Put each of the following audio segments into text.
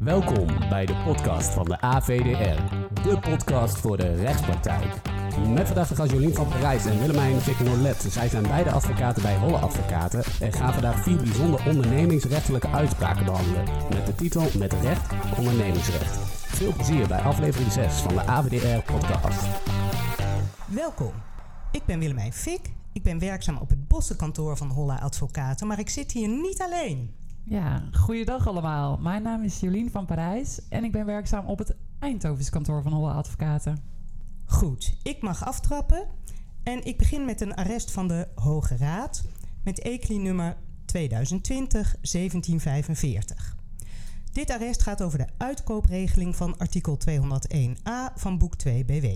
Welkom bij de podcast van de AVDR, de podcast voor de rechtspraktijk. Met vandaag de gast Jolien van Parijs en Willemijn Vicnolet. Zij zijn beide advocaten bij Holle Advocaten en gaan vandaag vier bijzonder ondernemingsrechtelijke uitspraken behandelen. Met de titel Met recht ondernemingsrecht. Veel plezier bij aflevering 6 van de AVDR podcast. Welkom. Ik ben Willemijn Fik. Ik ben werkzaam op het Bossenkantoor van Holla Advocaten, maar ik zit hier niet alleen. Ja, goeiedag allemaal. Mijn naam is Jolien van Parijs en ik ben werkzaam op het Eindhovense kantoor van Holla Advocaten. Goed, ik mag aftrappen en ik begin met een arrest van de Hoge Raad met ECLI nummer 2020-1745. Dit arrest gaat over de uitkoopregeling van artikel 201a van boek 2 BW.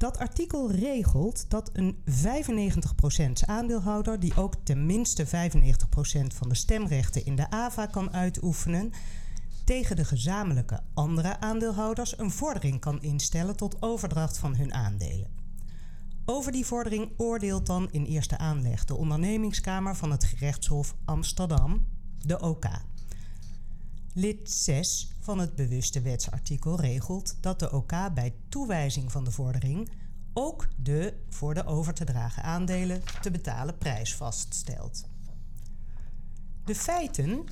Dat artikel regelt dat een 95% aandeelhouder, die ook tenminste 95% van de stemrechten in de AVA kan uitoefenen, tegen de gezamenlijke andere aandeelhouders een vordering kan instellen tot overdracht van hun aandelen. Over die vordering oordeelt dan in eerste aanleg de ondernemingskamer van het gerechtshof Amsterdam, de OK. Lid 6 van het bewuste wetsartikel regelt dat de OK bij toewijzing van de vordering ook de voor de over te dragen aandelen te betalen prijs vaststelt. De feiten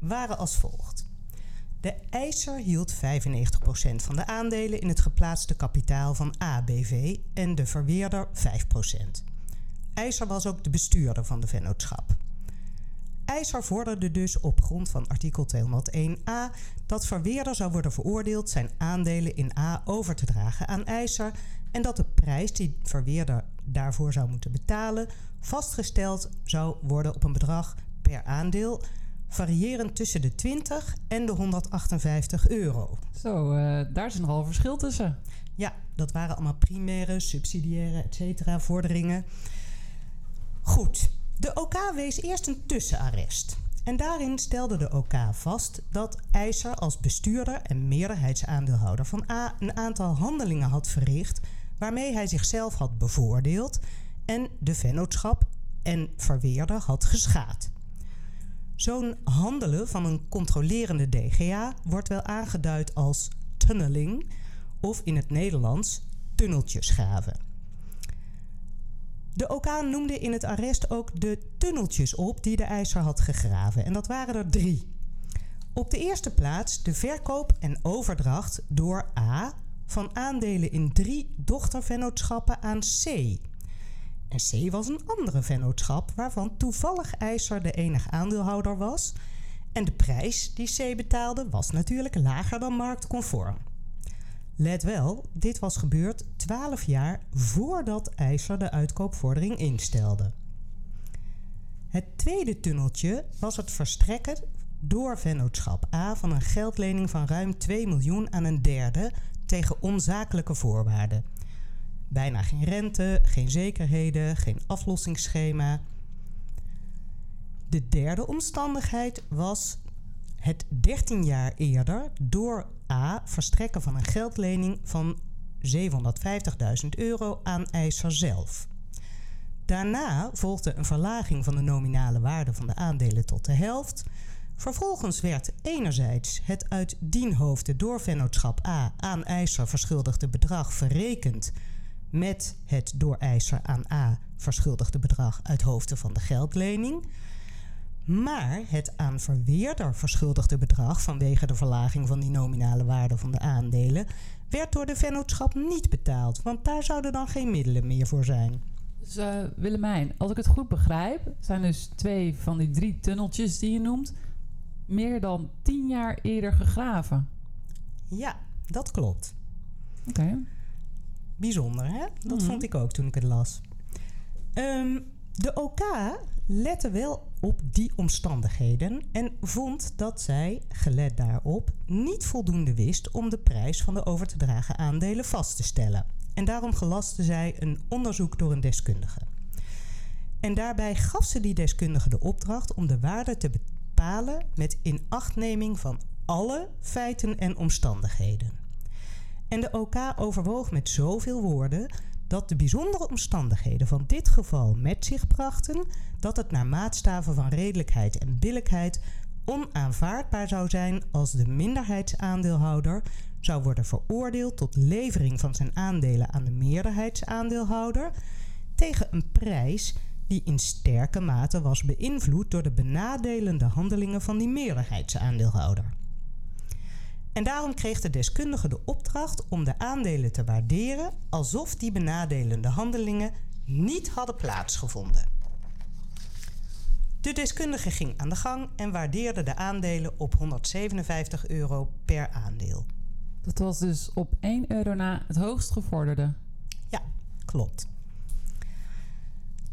waren als volgt. De eiser hield 95% van de aandelen in het geplaatste kapitaal van ABV en de verweerder 5%. Eiser was ook de bestuurder van de vennootschap. IJzer vorderde dus op grond van artikel 201a dat Verweerder zou worden veroordeeld zijn aandelen in A over te dragen aan IJzer en dat de prijs die Verweerder daarvoor zou moeten betalen vastgesteld zou worden op een bedrag per aandeel variërend tussen de 20 en de 158 euro. Zo, uh, daar is nogal verschil tussen. Ja, dat waren allemaal primaire, subsidiaire, et cetera, vorderingen. Goed, de OK wees eerst een tussenarrest. En daarin stelde de OK vast dat IJzer als bestuurder en meerderheidsaandeelhouder van A een aantal handelingen had verricht waarmee hij zichzelf had bevoordeeld en de vennootschap en verweerder had geschaad. Zo'n handelen van een controlerende DGA wordt wel aangeduid als tunneling of in het Nederlands tunneltjes graven. De OK noemde in het arrest ook de tunneltjes op die de eiser had gegraven. En dat waren er drie. Op de eerste plaats de verkoop en overdracht door A van aandelen in drie dochtervennootschappen aan C. En C was een andere vennootschap waarvan toevallig eiser de enige aandeelhouder was. En de prijs die C betaalde was natuurlijk lager dan marktconform. Let wel, dit was gebeurd 12 jaar voordat IJzer de uitkoopvordering instelde. Het tweede tunneltje was het verstrekken door vennootschap A van een geldlening van ruim 2 miljoen aan een derde tegen onzakelijke voorwaarden. Bijna geen rente, geen zekerheden, geen aflossingsschema. De derde omstandigheid was het 13 jaar eerder door A verstrekken van een geldlening van 750.000 euro aan eiser zelf. Daarna volgde een verlaging van de nominale waarde van de aandelen tot de helft. Vervolgens werd enerzijds het uit dienhoofde door vennootschap A aan eiser verschuldigde bedrag verrekend met het door eiser aan A verschuldigde bedrag uit hoofde van de geldlening. Maar het aan verweerder verschuldigde bedrag vanwege de verlaging van die nominale waarde van de aandelen werd door de vennootschap niet betaald, want daar zouden dan geen middelen meer voor zijn. Dus uh, Willemijn, als ik het goed begrijp, zijn dus twee van die drie tunneltjes die je noemt meer dan tien jaar eerder gegraven. Ja, dat klopt. Oké. Bijzonder, hè? Dat vond ik ook toen ik het las. Um, de OK lette wel op die omstandigheden en vond dat zij, gelet daarop, niet voldoende wist om de prijs van de over te dragen aandelen vast te stellen. En daarom gelastte zij een onderzoek door een deskundige. En daarbij gaf ze die deskundige de opdracht om de waarde te bepalen met inachtneming van alle feiten en omstandigheden. En de OK overwoog met zoveel woorden dat de bijzondere omstandigheden van dit geval met zich brachten dat het naar maatstaven van redelijkheid en billijkheid onaanvaardbaar zou zijn als de minderheidsaandeelhouder zou worden veroordeeld tot levering van zijn aandelen aan de meerderheidsaandeelhouder tegen een prijs die in sterke mate was beïnvloed door de benadelende handelingen van die meerderheidsaandeelhouder. En daarom kreeg de deskundige de opdracht om de aandelen te waarderen alsof die benadelende handelingen niet hadden plaatsgevonden. De deskundige ging aan de gang en waardeerde de aandelen op 157 euro per aandeel. Dat was dus op 1 euro na het hoogst gevorderde. Ja, klopt.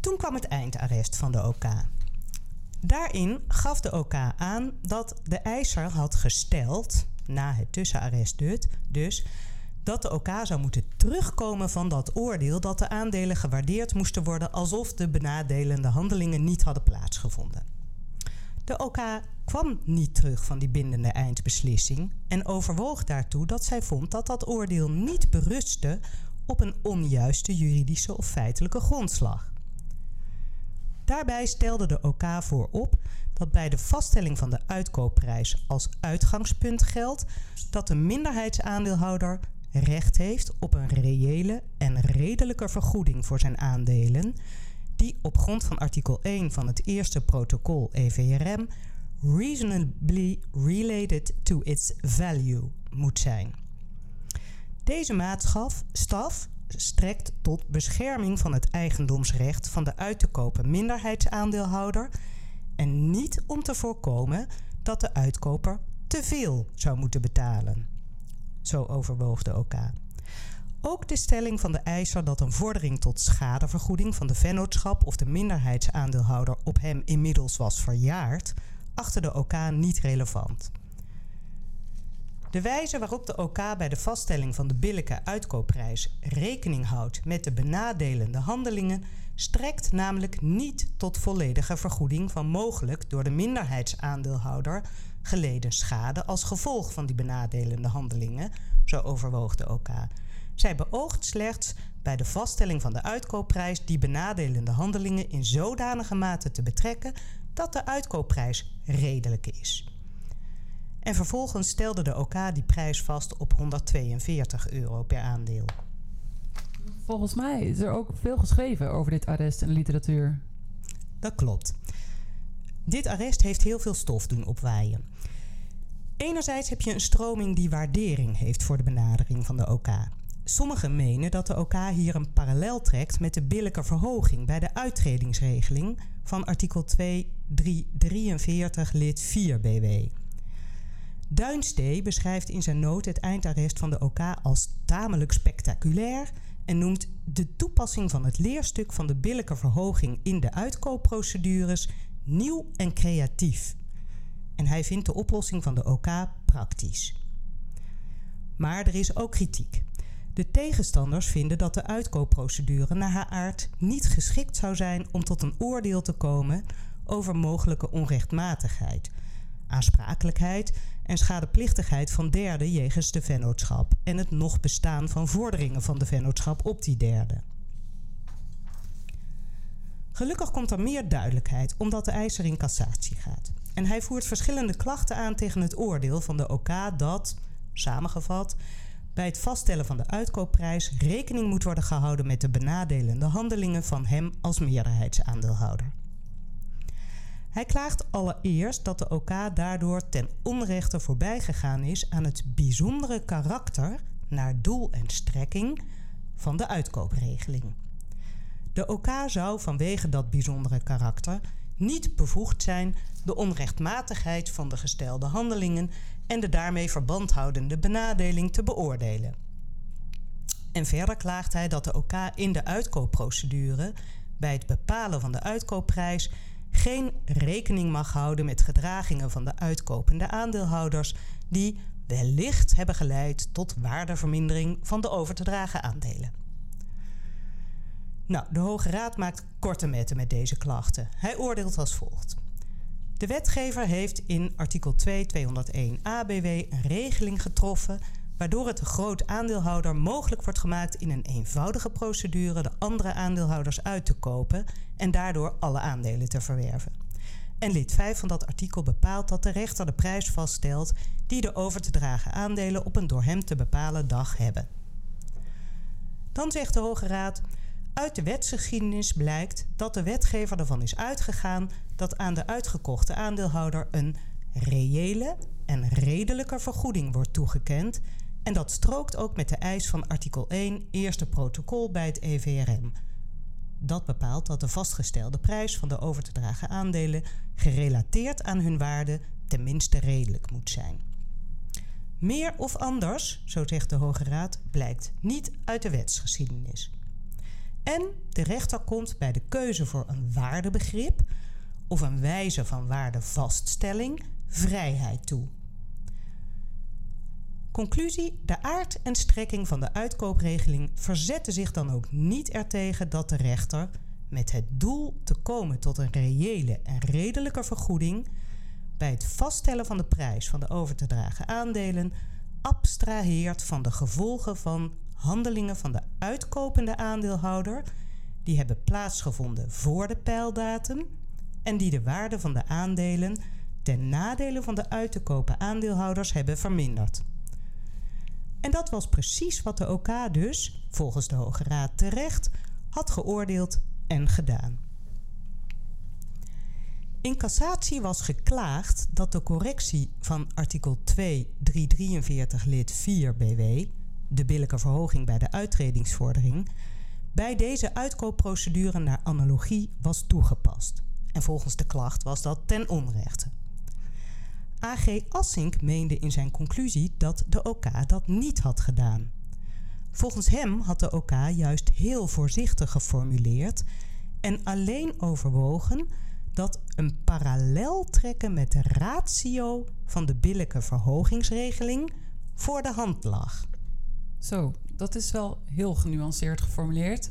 Toen kwam het eindarrest van de OK. Daarin gaf de OK aan dat de eiser had gesteld, na het tussenarrest dus, dat de OK zou moeten terugkomen van dat oordeel dat de aandelen gewaardeerd moesten worden alsof de benadelende handelingen niet hadden plaatsgevonden. De OK kwam niet terug van die bindende eindbeslissing en overwoog daartoe dat zij vond dat dat oordeel niet berustte op een onjuiste juridische of feitelijke grondslag. Daarbij stelde de OK voorop dat bij de vaststelling van de uitkoopprijs als uitgangspunt geldt dat de minderheidsaandeelhouder recht heeft op een reële en redelijke vergoeding voor zijn aandelen, die op grond van artikel 1 van het eerste protocol EVRM reasonably related to its value moet zijn. Deze maatstaf strekt tot bescherming van het eigendomsrecht van de uit te kopen minderheidsaandeelhouder en niet om te voorkomen dat de uitkoper te veel zou moeten betalen. Zo overwoog de OK. Ook de stelling van de eiser dat een vordering tot schadevergoeding van de vennootschap of de minderheidsaandeelhouder op hem inmiddels was verjaard, achtte de OK niet relevant. De wijze waarop de OK bij de vaststelling van de billijke uitkoopprijs rekening houdt met de benadelende handelingen strekt namelijk niet tot volledige vergoeding van mogelijk door de minderheidsaandeelhouder geleden schade als gevolg van die benadelende handelingen, zo overwoog de OK. Zij beoogt slechts bij de vaststelling van de uitkoopprijs die benadelende handelingen in zodanige mate te betrekken dat de uitkoopprijs redelijk is. En vervolgens stelde de OK die prijs vast op 142 euro per aandeel. Volgens mij is er ook veel geschreven over dit arrest in de literatuur. Dat klopt. Dit arrest heeft heel veel stof doen opwaaien. Enerzijds heb je een stroming die waardering heeft voor de benadering van de OK. Sommigen menen dat de OK hier een parallel trekt met de billijke verhoging bij de uittredingsregeling van artikel 2343 lid 4 BW. Duinstee beschrijft in zijn noot het eindarrest van de OK als tamelijk spectaculair en noemt de toepassing van het leerstuk van de billijke verhoging in de uitkoopprocedures nieuw en creatief. En hij vindt de oplossing van de OK praktisch. Maar er is ook kritiek. De tegenstanders vinden dat de uitkoopprocedure naar haar aard niet geschikt zou zijn om tot een oordeel te komen over mogelijke onrechtmatigheid, aansprakelijkheid en schadeplichtigheid van derden jegens de vennootschap en het nog bestaan van vorderingen van de vennootschap op die derde. Gelukkig komt er meer duidelijkheid omdat de eiser in cassatie gaat. En hij voert verschillende klachten aan tegen het oordeel van de OK dat, samengevat, bij het vaststellen van de uitkoopprijs rekening moet worden gehouden met de benadelende handelingen van hem als meerderheidsaandeelhouder. Hij klaagt allereerst dat de OK daardoor ten onrechte voorbij gegaan is aan het bijzondere karakter naar doel en strekking van de uitkoopregeling. De OK zou vanwege dat bijzondere karakter niet bevoegd zijn de onrechtmatigheid van de gestelde handelingen en de daarmee verband houdende benadeling te beoordelen. En verder klaagt hij dat de OK in de uitkoopprocedure bij het bepalen van de uitkoopprijs geen rekening mag houden met gedragingen van de uitkopende aandeelhouders die wellicht hebben geleid tot waardevermindering van de over te dragen aandelen. Nou, de Hoge Raad maakt korte metten met deze klachten. Hij oordeelt als volgt. De wetgever heeft in artikel 2 201 ABW een regeling getroffen waardoor het de groot aandeelhouder mogelijk wordt gemaakt in een eenvoudige procedure de andere aandeelhouders uit te kopen en daardoor alle aandelen te verwerven. En lid 5 van dat artikel bepaalt dat de rechter de prijs vaststelt die de over te dragen aandelen op een door hem te bepalen dag hebben. Dan zegt de Hoge Raad: uit de wetsgeschiedenis blijkt dat de wetgever ervan is uitgegaan dat aan de uitgekochte aandeelhouder een reële en redelijke vergoeding wordt toegekend. En dat strookt ook met de eis van artikel 1, eerste protocol bij het EVRM. Dat bepaalt dat de vastgestelde prijs van de over te dragen aandelen gerelateerd aan hun waarde tenminste redelijk moet zijn. Meer of anders, zo zegt de Hoge Raad, blijkt niet uit de wetsgeschiedenis. En de rechter komt bij de keuze voor een waardebegrip of een wijze van waardevaststelling vrijheid toe. Conclusie: de aard en strekking van de uitkoopregeling verzetten zich dan ook niet ertegen dat de rechter, met het doel te komen tot een reële en redelijke vergoeding, bij het vaststellen van de prijs van de over te dragen aandelen abstraheert van de gevolgen van handelingen van de uitkopende aandeelhouder die hebben plaatsgevonden voor de pijldatum en die de waarde van de aandelen ten nadele van de uit te kopen aandeelhouders hebben verminderd. En dat was precies wat de OK dus, volgens de Hoge Raad terecht, had geoordeeld en gedaan. In cassatie was geklaagd dat de correctie van artikel 2 343 lid 4 BW, de billijke verhoging bij de uitredingsvordering, bij deze uitkoopprocedure naar analogie was toegepast. En volgens de klacht was dat ten onrechte. AG Assink meende in zijn conclusie dat de OK dat niet had gedaan. Volgens hem had de OK juist heel voorzichtig geformuleerd en alleen overwogen dat een parallel trekken met de ratio van de billijke verhogingsregeling voor de hand lag. Zo, dat is wel heel genuanceerd geformuleerd.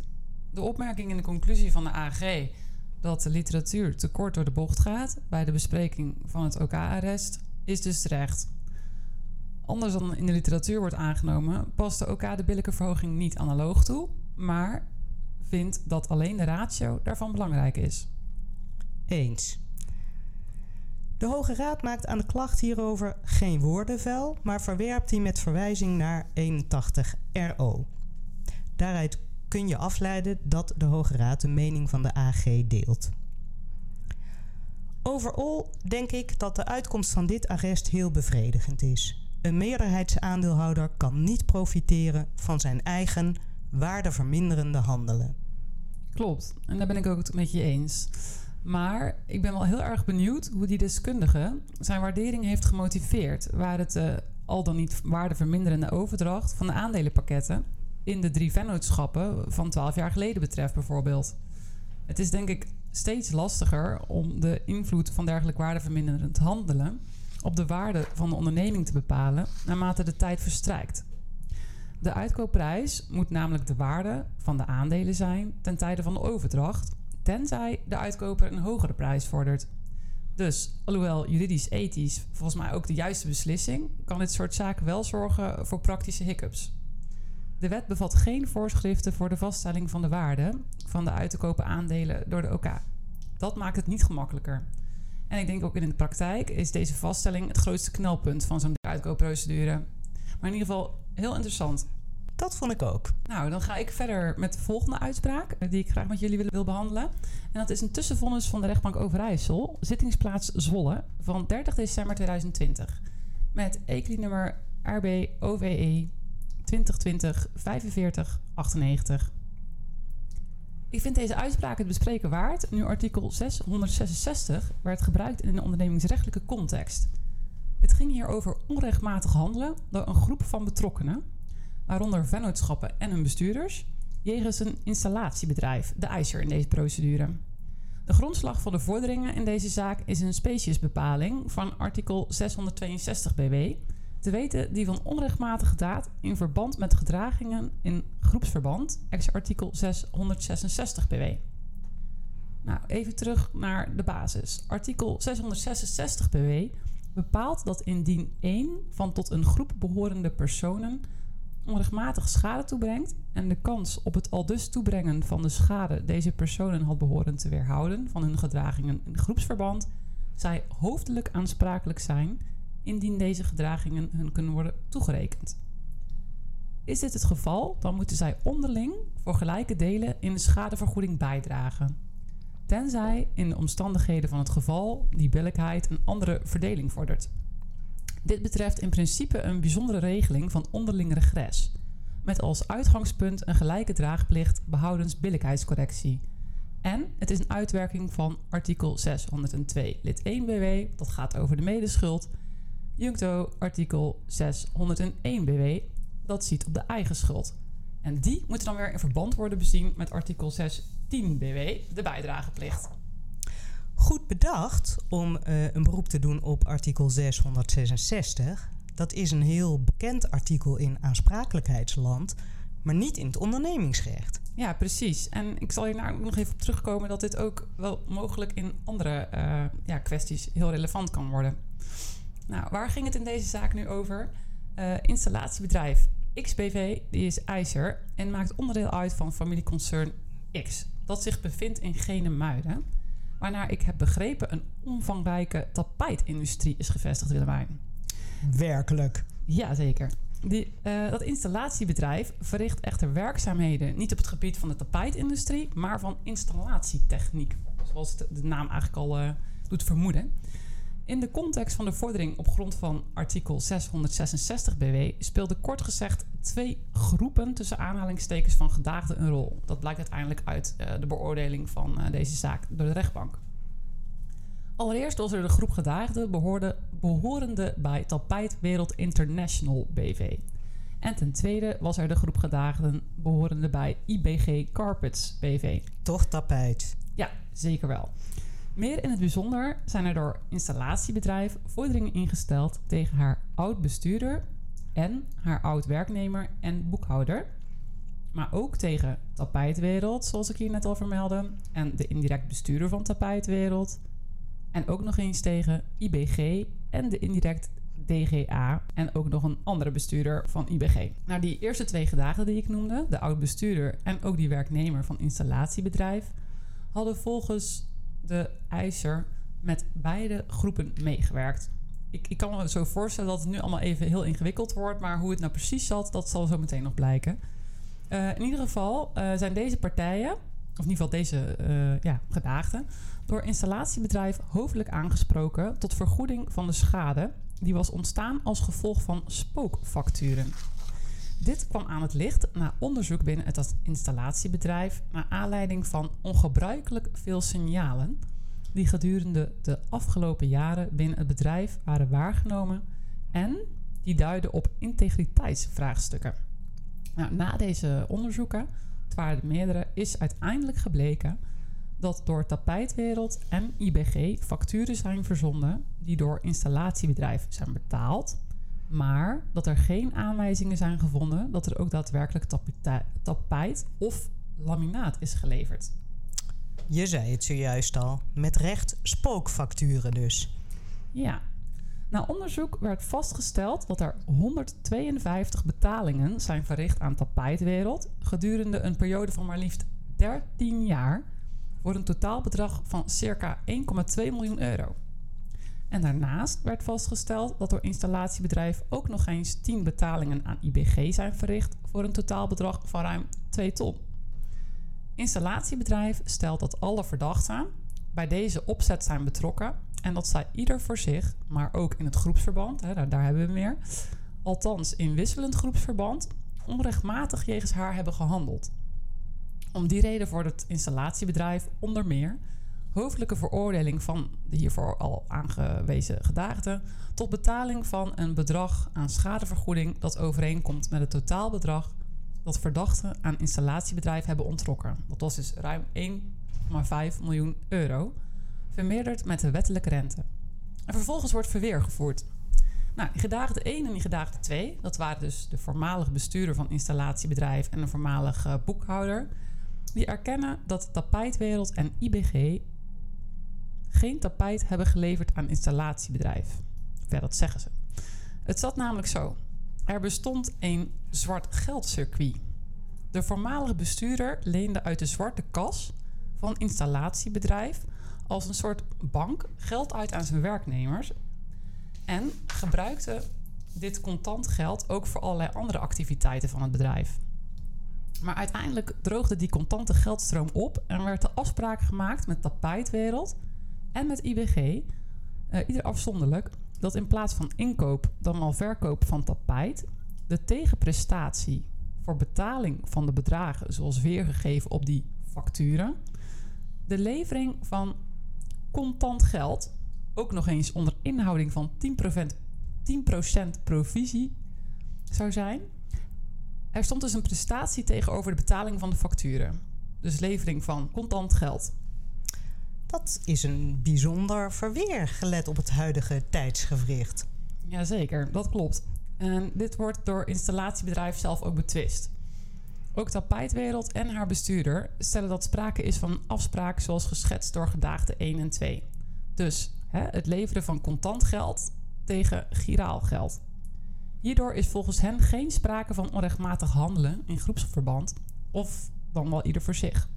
De opmerking in de conclusie van de AG dat de literatuur te kort door de bocht gaat bij de bespreking van het OK-arrest is dus terecht. Anders dan in de literatuur wordt aangenomen, past de OK de billijke verhoging niet analoog toe, maar vindt dat alleen de ratio daarvan belangrijk is. Eens. De Hoge Raad maakt aan de klacht hierover geen woordenvel, maar verwerpt die met verwijzing naar 81 RO. Daaruit kun je afleiden dat de Hoge Raad de mening van de AG deelt. Overal denk ik dat de uitkomst van dit arrest heel bevredigend is. Een meerderheidsaandeelhouder kan niet profiteren van zijn eigen waardeverminderende handelen. Klopt, en daar ben ik ook het met je eens. Maar ik ben wel heel erg benieuwd hoe die deskundige zijn waardering heeft gemotiveerd. Waar het uh, al dan niet waardeverminderende overdracht van de aandelenpakketten in de drie vennootschappen van 12 jaar geleden betreft, bijvoorbeeld. Het is denk ik steeds lastiger om de invloed van dergelijk waardeverminderend handelen op de waarde van de onderneming te bepalen naarmate de tijd verstrijkt. De uitkoopprijs moet namelijk de waarde van de aandelen zijn ten tijde van de overdracht, tenzij de uitkoper een hogere prijs vordert. Dus, alhoewel juridisch-ethisch volgens mij ook de juiste beslissing, kan dit soort zaken wel zorgen voor praktische hiccups. De wet bevat geen voorschriften voor de vaststelling van de waarde van de uit te kopen aandelen door de OK. Dat maakt het niet gemakkelijker. En ik denk ook in de praktijk is deze vaststelling het grootste knelpunt van zo'n uitkoopprocedure. Maar in ieder geval heel interessant. Dat vond ik ook. Nou, dan ga ik verder met de volgende uitspraak die ik graag met jullie wil, behandelen. En dat is een tussenvonnis van de rechtbank Overijssel, zittingsplaats Zwolle, van 30 december 2020. Met ECRI-nummer RB OVE 2020 45 98. Ik vind deze uitspraak het bespreken waard nu artikel 666 werd gebruikt in een ondernemingsrechtelijke context. Het ging hier over onrechtmatig handelen door een groep van betrokkenen, waaronder vennootschappen en hun bestuurders, jegens een installatiebedrijf, de IJzer in deze procedure. De grondslag van de vorderingen in deze zaak is een speciesbepaling van artikel 662 BW, te weten die van onrechtmatige daad in verband met gedragingen in groepsverband, ex artikel 666 BW. Nou, even terug naar de basis. Artikel 666 BW bepaalt dat indien één van tot een groep behorende personen onrechtmatig schade toebrengt en de kans op het aldus toebrengen van de schade deze personen had behoren te weerhouden van hun gedragingen in groepsverband zij hoofdelijk aansprakelijk zijn indien deze gedragingen hun kunnen worden toegerekend. Is dit het geval, dan moeten zij onderling voor gelijke delen in de schadevergoeding bijdragen. Tenzij in de omstandigheden van het geval die billijkheid een andere verdeling vordert. Dit betreft in principe een bijzondere regeling van onderling regres, met als uitgangspunt een gelijke draagplicht behoudens billijkheidscorrectie. En het is een uitwerking van artikel 602 lid 1 BW, dat gaat over de medeschuld. Juncto artikel 601 BW, dat ziet op de eigen schuld. En die moeten dan weer in verband worden bezien met artikel 610 BW, de bijdrageplicht. Goed bedacht om uh, een beroep te doen op artikel 666. Dat is een heel bekend artikel in aansprakelijkheidsland, maar niet in het ondernemingsrecht. Ja, precies. En ik zal hier nou nog even op terugkomen dat dit ook wel mogelijk in andere uh, ja, kwesties heel relevant kan worden. Nou, waar ging het in deze zaak nu over? Uh, installatiebedrijf XBV die is IJzer en maakt onderdeel uit van familieconcern X, dat zich bevindt in Genemuiden, waarnaar ik heb begrepen een omvangrijke tapijtindustrie is gevestigd, Willemijn. Werkelijk? Jazeker. Die, uh, dat installatiebedrijf verricht echter werkzaamheden niet op het gebied van de tapijtindustrie, maar van installatietechniek, zoals de, de naam eigenlijk al uh, doet vermoeden. In de context van de vordering op grond van artikel 666 BW speelden kort gezegd twee groepen tussen aanhalingstekens van gedaagden een rol. Dat blijkt uiteindelijk uit uh, de beoordeling van uh, deze zaak door de rechtbank. Allereerst was er de groep gedaagden behoorde, behorende bij Tapijt Wereld International BV. En ten tweede was er de groep gedaagden behorende bij IBG Carpets BV. Toch tapijt? Ja, zeker wel. Meer in het bijzonder zijn er door installatiebedrijf vorderingen ingesteld tegen haar oud-bestuurder en haar oud-werknemer en boekhouder. Maar ook tegen Tapijtwereld, zoals ik hier net al vermeldde, en de indirect bestuurder van Tapijtwereld. En ook nog eens tegen IBG en de indirect DGA en ook nog een andere bestuurder van IBG. Nou, die eerste twee gedaagden die ik noemde, de oud-bestuurder en ook die werknemer van installatiebedrijf, hadden volgens de IJzer met beide groepen meegewerkt. Ik, ik kan me zo voorstellen dat het nu allemaal even heel ingewikkeld wordt, maar hoe het nou precies zat, dat zal zo meteen nog blijken. Uh, in ieder geval uh, zijn deze partijen, of in ieder geval deze uh, ja, gedaagden, door installatiebedrijf hoofdelijk aangesproken tot vergoeding van de schade die was ontstaan als gevolg van spookfacturen. Dit kwam aan het licht na onderzoek binnen het installatiebedrijf naar aanleiding van ongebruikelijk veel signalen die gedurende de afgelopen jaren binnen het bedrijf waren waargenomen en die duiden op integriteitsvraagstukken. Nou, na deze onderzoeken, het waren er meerdere, is uiteindelijk gebleken dat door Tapijtwereld en IBG facturen zijn verzonden die door installatiebedrijf zijn betaald maar dat er geen aanwijzingen zijn gevonden dat er ook daadwerkelijk tapijt of laminaat is geleverd. Je zei het zojuist al, met recht spookfacturen dus. Ja. Na onderzoek werd vastgesteld dat er 152 betalingen zijn verricht aan Tapijtwereld gedurende een periode van maar liefst 13 jaar voor een totaalbedrag van circa 1,2 miljoen euro. En daarnaast werd vastgesteld dat door installatiebedrijf ook nog eens 10 betalingen aan IBG zijn verricht voor een totaalbedrag van ruim 2 ton. Installatiebedrijf stelt dat alle verdachten bij deze opzet zijn betrokken en dat zij ieder voor zich, maar ook in het groepsverband, hè, daar, daar hebben we meer, althans in wisselend groepsverband, onrechtmatig jegens haar hebben gehandeld. Om die reden wordt het installatiebedrijf onder meer hoofdelijke veroordeling van de hiervoor al aangewezen gedaagde tot betaling van een bedrag aan schadevergoeding dat overeenkomt met het totaalbedrag dat verdachten aan installatiebedrijf hebben ontrokken. Dat was dus ruim 1,5 miljoen euro, vermeerderd met de wettelijke rente. En vervolgens wordt verweer gevoerd. Nou, die gedaagde 1 en die gedaagde 2, dat waren dus de voormalige bestuurder van installatiebedrijf en een voormalige boekhouder, die erkennen dat Tapijtwereld en IBG geen tapijt hebben geleverd aan installatiebedrijf. Ja, dat zeggen ze. Het zat namelijk zo. Er bestond een zwart geldcircuit. De voormalige bestuurder leende uit de zwarte kas van installatiebedrijf als een soort bank geld uit aan zijn werknemers en gebruikte dit contant geld ook voor allerlei andere activiteiten van het bedrijf. Maar uiteindelijk droogde die contante geldstroom op en werd de afspraak gemaakt met Tapijtwereld en met IBG, uh, ieder afzonderlijk, dat in plaats van inkoop dan wel verkoop van tapijt, de tegenprestatie voor betaling van de bedragen zoals weergegeven op die facturen, de levering van contant geld, ook nog eens onder inhouding van 10%, 10% provisie zou zijn. Er stond dus een prestatie tegenover de betaling van de facturen. Dus levering van contant geld. Dat is een bijzonder verweer, gelet op het huidige tijdsgewricht. Jazeker, dat klopt. En dit wordt door installatiebedrijf zelf ook betwist. Ook Tapijtwereld en haar bestuurder stellen dat sprake is van afspraak zoals geschetst door gedaagde 1 en 2. Dus hè, het leveren van contant geld tegen giraal geld. Hierdoor is volgens hen geen sprake van onrechtmatig handelen in groepsverband of dan wel ieder voor zich.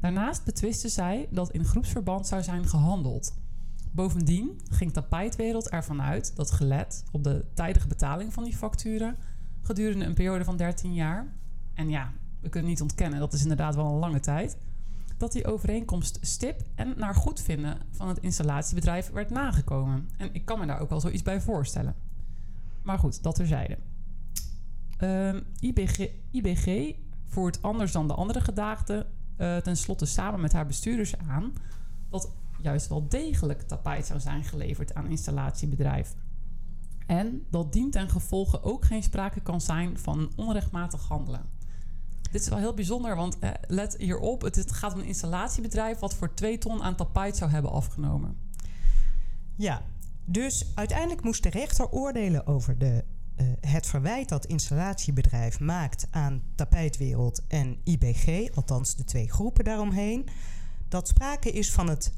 Daarnaast betwisten zij dat in groepsverband zou zijn gehandeld. Bovendien ging Tapijtwereld ervan uit dat gelet op de tijdige betaling van die facturen gedurende een periode van 13 jaar, en ja, we kunnen niet ontkennen, dat is inderdaad wel een lange tijd, dat die overeenkomst stip en naar goedvinden van het installatiebedrijf werd nagekomen. En ik kan me daar ook wel zoiets bij voorstellen. Maar goed, dat terzijde. Um, IBG, IBG voert anders dan de andere gedaagden uh, tenslotte samen met haar bestuurders aan dat juist wel degelijk tapijt zou zijn geleverd aan installatiebedrijf. En dat dient ten gevolge ook geen sprake kan zijn van onrechtmatig handelen. Dit is wel heel bijzonder, want eh, let hierop: het gaat om een installatiebedrijf wat voor 2 ton aan tapijt zou hebben afgenomen. Ja, dus uiteindelijk moest de rechter oordelen over de uh, het verwijt dat installatiebedrijf maakt aan Tapijtwereld en IBG, althans de twee groepen daaromheen, dat sprake is van het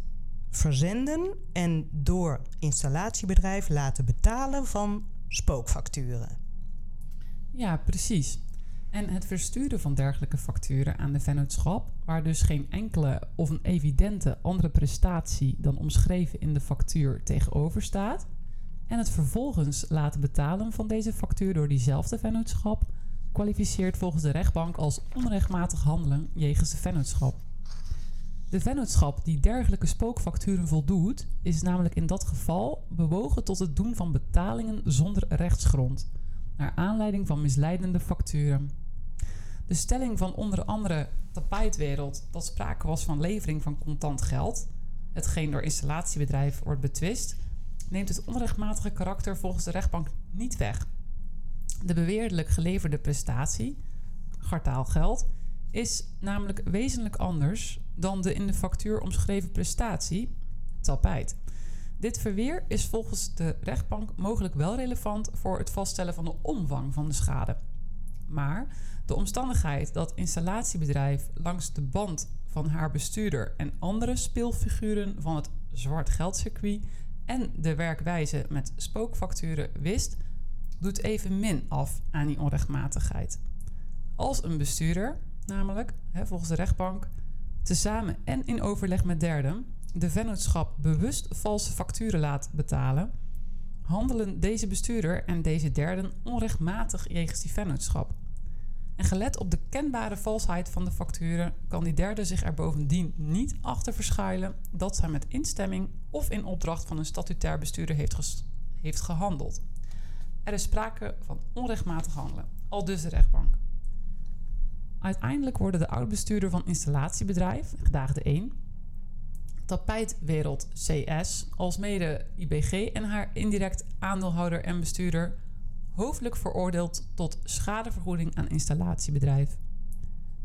verzenden en door installatiebedrijf laten betalen van spookfacturen. Ja, precies. En het versturen van dergelijke facturen aan de vennootschap, waar dus geen enkele of een evidente andere prestatie dan omschreven in de factuur tegenover staat, en het vervolgens laten betalen van deze factuur door diezelfde vennootschap kwalificeert volgens de rechtbank als onrechtmatig handelen jegens de vennootschap. De vennootschap die dergelijke spookfacturen voldoet, is namelijk in dat geval bewogen tot het doen van betalingen zonder rechtsgrond, naar aanleiding van misleidende facturen. De stelling van onder andere Tapijtwereld dat sprake was van levering van contant geld, hetgeen door installatiebedrijf wordt betwist, neemt het onrechtmatige karakter volgens de rechtbank niet weg. De beweerdelijk geleverde prestatie, geld, is namelijk wezenlijk anders dan de in de factuur omschreven prestatie, tapijt. Dit verweer is volgens de rechtbank mogelijk wel relevant voor het vaststellen van de omvang van de schade. Maar de omstandigheid dat installatiebedrijf langs de band van haar bestuurder en andere speelfiguren van het zwart geldcircuit en de werkwijze met spookfacturen wist, doet even min af aan die onrechtmatigheid. Als een bestuurder, namelijk hè, volgens de rechtbank, tezamen en in overleg met derden de vennootschap bewust valse facturen laat betalen, handelen deze bestuurder en deze derden onrechtmatig jegens die vennootschap. En gelet op de kenbare valsheid van de facturen kan die derde zich er bovendien niet achter verschuilen dat zij met instemming of in opdracht van een statutair bestuurder heeft, heeft gehandeld. Er is sprake van onrechtmatig handelen, al dus de rechtbank. Uiteindelijk worden de oud-bestuurder van installatiebedrijf, gedaagde 1, Tapijtwereld CS, alsmede IBG en haar indirect aandeelhouder en bestuurder hoofdelijk veroordeeld tot schadevergoeding aan installatiebedrijf.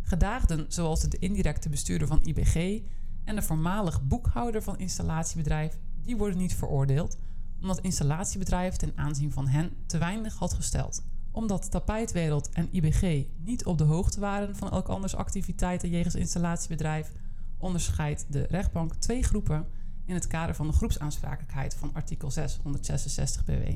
Gedaagden zoals de indirecte bestuurder van IBG en de voormalig boekhouder van installatiebedrijf, die worden niet veroordeeld, omdat installatiebedrijf ten aanzien van hen te weinig had gesteld. Omdat Tapijtwereld en IBG niet op de hoogte waren van elk anders activiteiten jegens installatiebedrijf, onderscheidt de rechtbank twee groepen in het kader van de groepsaansprakelijkheid van artikel 666 BW.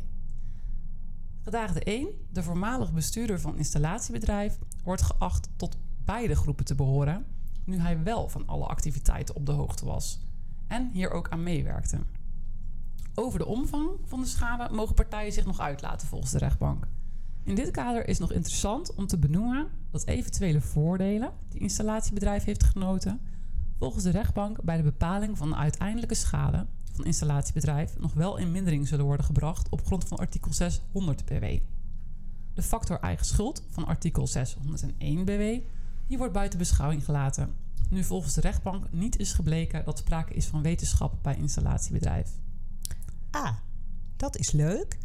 Gedaagde 1, de voormalig bestuurder van installatiebedrijf, wordt geacht tot beide groepen te behoren, nu hij wel van alle activiteiten op de hoogte was. en hier ook aan meewerkte. Over de omvang van de schade mogen partijen zich nog uitlaten volgens de rechtbank. In dit kader is nog interessant om te benoemen dat eventuele voordelen die installatiebedrijf heeft genoten, volgens de rechtbank bij de bepaling van de uiteindelijke schade van installatiebedrijf nog wel in mindering zullen worden gebracht op grond van artikel 600 BW. De factor eigen schuld van artikel 601 BW die wordt buiten beschouwing gelaten, nu volgens de rechtbank niet is gebleken dat sprake is van wetenschap bij installatiebedrijf. Ah, dat is leuk.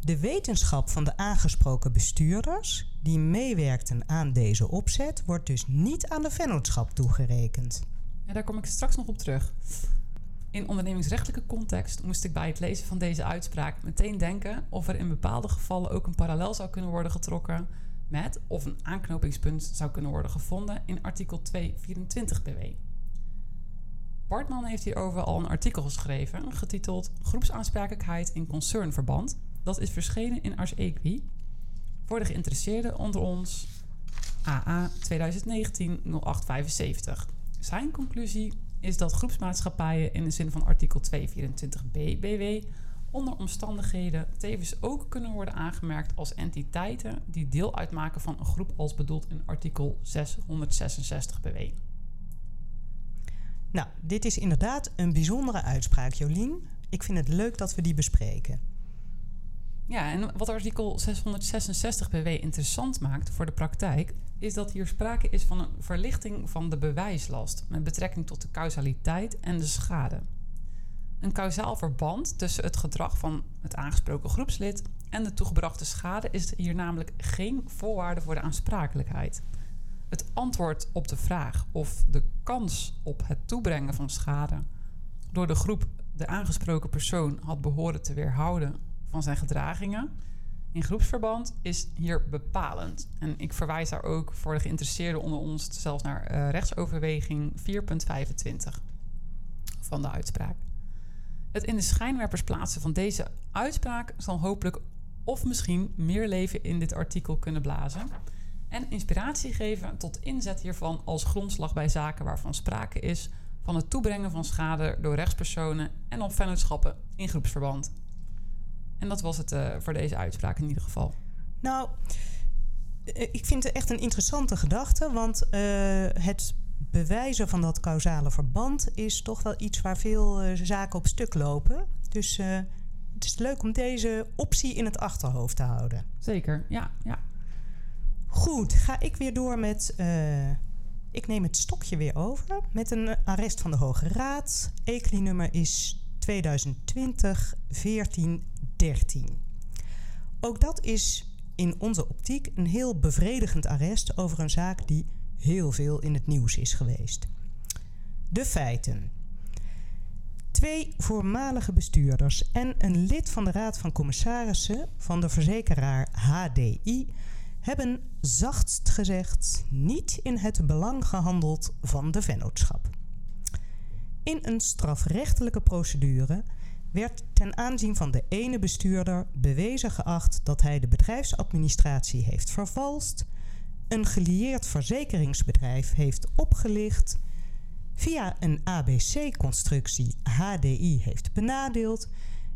De wetenschap van de aangesproken bestuurders die meewerkten aan deze opzet wordt dus niet aan de vennootschap toegerekend. Ja, daar kom ik straks nog op terug. In ondernemingsrechtelijke context moest ik bij het lezen van deze uitspraak meteen denken of er in bepaalde gevallen ook een parallel zou kunnen worden getrokken met of een aanknopingspunt zou kunnen worden gevonden in artikel 224 BW. Bartman heeft hierover al een artikel geschreven, getiteld Groepsaansprakelijkheid in concernverband. Dat is verschenen in Ars Equi. Voor de geïnteresseerden onder ons AA 2019-0875. Zijn conclusie is dat groepsmaatschappijen in de zin van artikel 224b BW onder omstandigheden tevens ook kunnen worden aangemerkt als entiteiten die deel uitmaken van een groep als bedoeld in artikel 666 BW. Nou, dit is inderdaad een bijzondere uitspraak, Jolien. Ik vind het leuk dat we die bespreken. Ja, en wat artikel 666 BW interessant maakt voor de praktijk, is dat hier sprake is van een verlichting van de bewijslast met betrekking tot de causaliteit en de schade. Een kausaal verband tussen het gedrag van het aangesproken groepslid en de toegebrachte schade is hier namelijk geen voorwaarde voor de aansprakelijkheid. Het antwoord op de vraag of de kans op het toebrengen van schade door de groep de aangesproken persoon had behoren te weerhouden van zijn gedragingen in groepsverband is hier bepalend. En ik verwijs daar ook voor de geïnteresseerden onder ons zelfs naar uh, rechtsoverweging 4.25 van de uitspraak. Het in de schijnwerpers plaatsen van deze uitspraak zal hopelijk of misschien meer leven in dit artikel kunnen blazen. En inspiratie geven tot inzet hiervan als grondslag bij zaken waarvan sprake is van het toebrengen van schade door rechtspersonen en op vennootschappen in groepsverband. En dat was het uh, voor deze uitspraak in ieder geval. Nou, eh, ik vind het echt een interessante gedachte, want uh, het bewijzen van dat causale verband is toch wel iets waar veel uh, zaken op stuk lopen. Dus het is leuk om deze optie in het achterhoofd te houden. Zeker, ja. ja. Goed, ga ik weer door met. ik neem het stokje weer over met een arrest van de Hoge Raad. ECLI-nummer is 2020 14 13. Ook dat is in onze optiek een heel bevredigend arrest over een zaak die heel veel in het nieuws is geweest. De feiten. Twee voormalige bestuurders en een lid van de Raad van Commissarissen van de verzekeraar HDI hebben zachtst gezegd niet in het belang gehandeld van de vennootschap. In een strafrechtelijke procedure werd ten aanzien van de ene bestuurder bewezen geacht dat hij de bedrijfsadministratie heeft vervalst, een gelieerd verzekeringsbedrijf heeft opgelicht, via een ABC-constructie HDI heeft benadeeld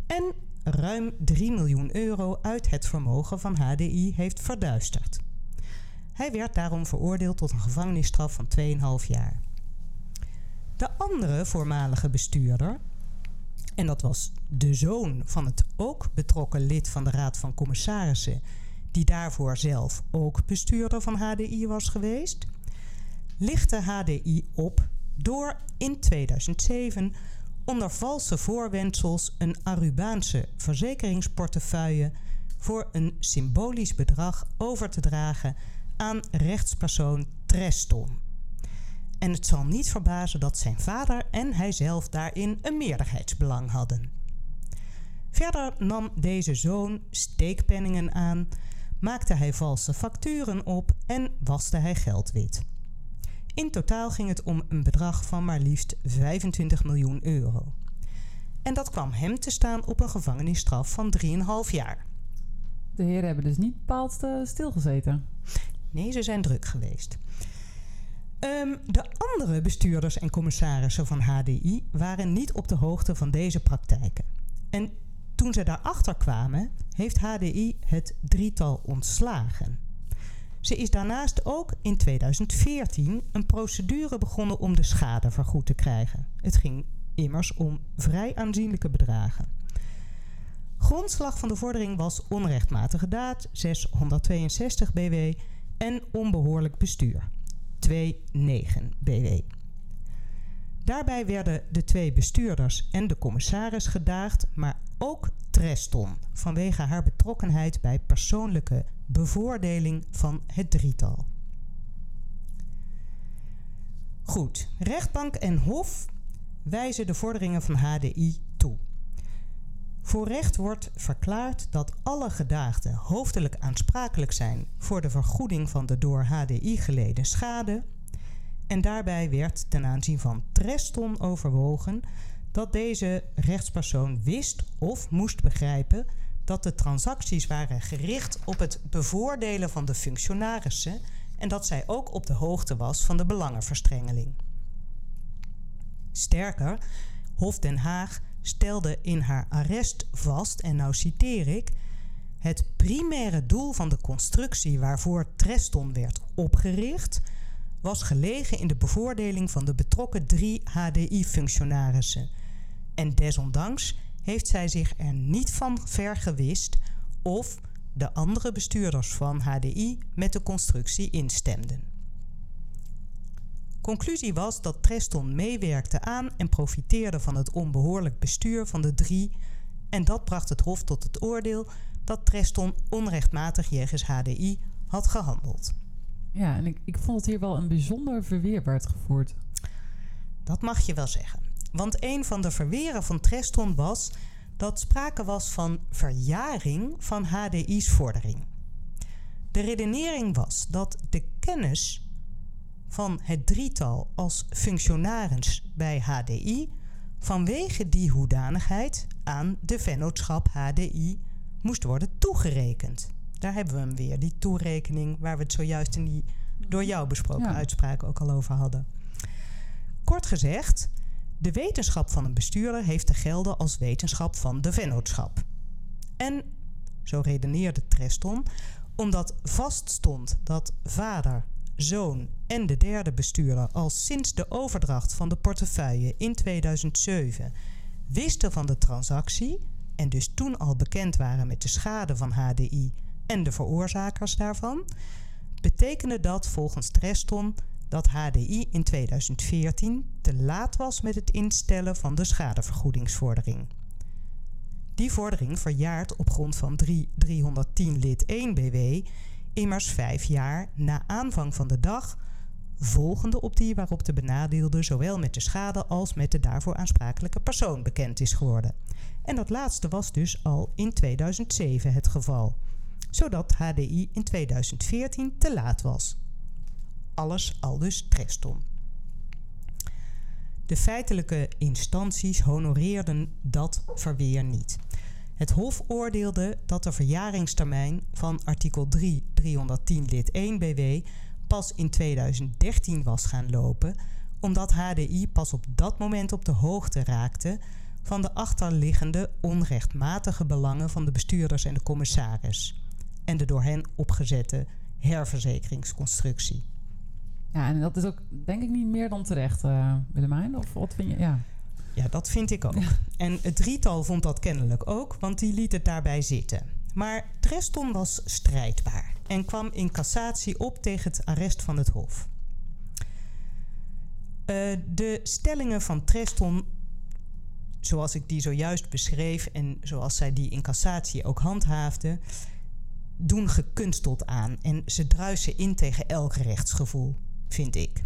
en ruim 3 miljoen euro uit het vermogen van HDI heeft verduisterd. Hij werd daarom veroordeeld tot een gevangenisstraf van 2,5 jaar. De andere voormalige bestuurder, en dat was de zoon van het ook betrokken lid van de Raad van Commissarissen, die daarvoor zelf ook bestuurder van HDI was geweest, lichtte HDI op door in 2007 onder valse voorwendsels een Arubaanse verzekeringsportefeuille voor een symbolisch bedrag over te dragen aan rechtspersoon Treston. En het zal niet verbazen dat zijn vader en hijzelf daarin een meerderheidsbelang hadden. Verder nam deze zoon steekpenningen aan, maakte hij valse facturen op en waste hij geld wit. In totaal ging het om een bedrag van maar liefst 25 miljoen euro. En dat kwam hem te staan op een gevangenisstraf van 3,5 jaar. De heren hebben dus niet bepaald uh, stilgezeten. Nee, ze zijn druk geweest. Ehm, de andere bestuurders en commissarissen van HDI waren niet op de hoogte van deze praktijken. En toen ze daarachter kwamen, heeft HDI het drietal ontslagen. Ze is daarnaast ook in 2014 een procedure begonnen om de schade vergoed te krijgen. Het ging immers om vrij aanzienlijke bedragen. Grondslag van de vordering was onrechtmatige daad 662 BW en onbehoorlijk bestuur 29 BW. Daarbij werden de twee bestuurders en de commissaris gedaagd, maar ook Treston vanwege haar betrokkenheid bij persoonlijke bevoordeling van het drietal. Goed, rechtbank en hof wijzen de vorderingen van HDI toe. Voor recht wordt verklaard dat alle gedaagden hoofdelijk aansprakelijk zijn voor de vergoeding van de door HDI geleden schade. En daarbij werd ten aanzien van Treston overwogen dat deze rechtspersoon wist of moest begrijpen dat de transacties waren gericht op het bevoordelen van de functionarissen en dat zij ook op de hoogte was van de belangenverstrengeling. Sterker, Hof Den Haag stelde in haar arrest vast, en nou citeer ik: Het primaire doel van de constructie waarvoor Treston werd opgericht, was gelegen in de bevoordeling van de betrokken drie HDI-functionarissen. En desondanks heeft zij zich er niet van vergewist of de andere bestuurders van HDI met de constructie instemden. Conclusie was dat Treston meewerkte aan en profiteerde van het onbehoorlijk bestuur van de drie en dat bracht het Hof tot het oordeel dat Treston onrechtmatig jegens HDI had gehandeld. Ja, en ik, ik vond het hier wel een bijzonder verweer gevoerd. Dat mag je wel zeggen. Want een van de verweren van Treston was dat sprake was van verjaring van HDI's vordering. De redenering was dat de kennis van het drietal als functionaris bij HDI vanwege die hoedanigheid aan de vennootschap HDI moest worden toegerekend. Daar hebben we hem weer, die toerekening waar we het zojuist in die door jou besproken Ja. uitspraak ook al over hadden. Kort gezegd, de wetenschap van een bestuurder heeft te gelden als wetenschap van de vennootschap. En, zo redeneerde Treston, omdat vaststond dat vader, zoon en de derde bestuurder al sinds de overdracht van de portefeuille in 2007 wisten van de transactie en dus toen al bekend waren met de schade van HDI en de veroorzakers daarvan, betekende dat volgens Treston dat HDI in 2014 te laat was met het instellen van de schadevergoedingsvordering. Die vordering verjaart op grond van 3, 310 lid 1 BW immers vijf jaar na aanvang van de dag volgende op die waarop de benadeelde zowel met de schade als met de daarvoor aansprakelijke persoon bekend is geworden. En dat laatste was dus al in 2007 het geval, zodat HDI in 2014 te laat was. Alles al dus Treston. De feitelijke instanties honoreerden dat verweer niet. Het Hof oordeelde dat de verjaringstermijn van artikel 3 310 lid 1 BW pas in 2013 was gaan lopen, omdat HDI pas op dat moment op de hoogte raakte van de achterliggende onrechtmatige belangen van de bestuurders en de commissaris en de door hen opgezette herverzekeringsconstructie. Ja, en dat is ook denk ik niet meer dan terecht, eh Willemijn. Of wat vind je? Ja. Ja, dat vind ik ook. En het drietal vond dat kennelijk ook, want die liet het daarbij zitten. Maar Treston was strijdbaar en kwam in cassatie op tegen het arrest van het Hof. Eh, de stellingen van Treston, zoals ik die zojuist beschreef en zoals zij die in cassatie ook handhaafde, doen gekunsteld aan en ze druisen in tegen elk rechtsgevoel, vind ik.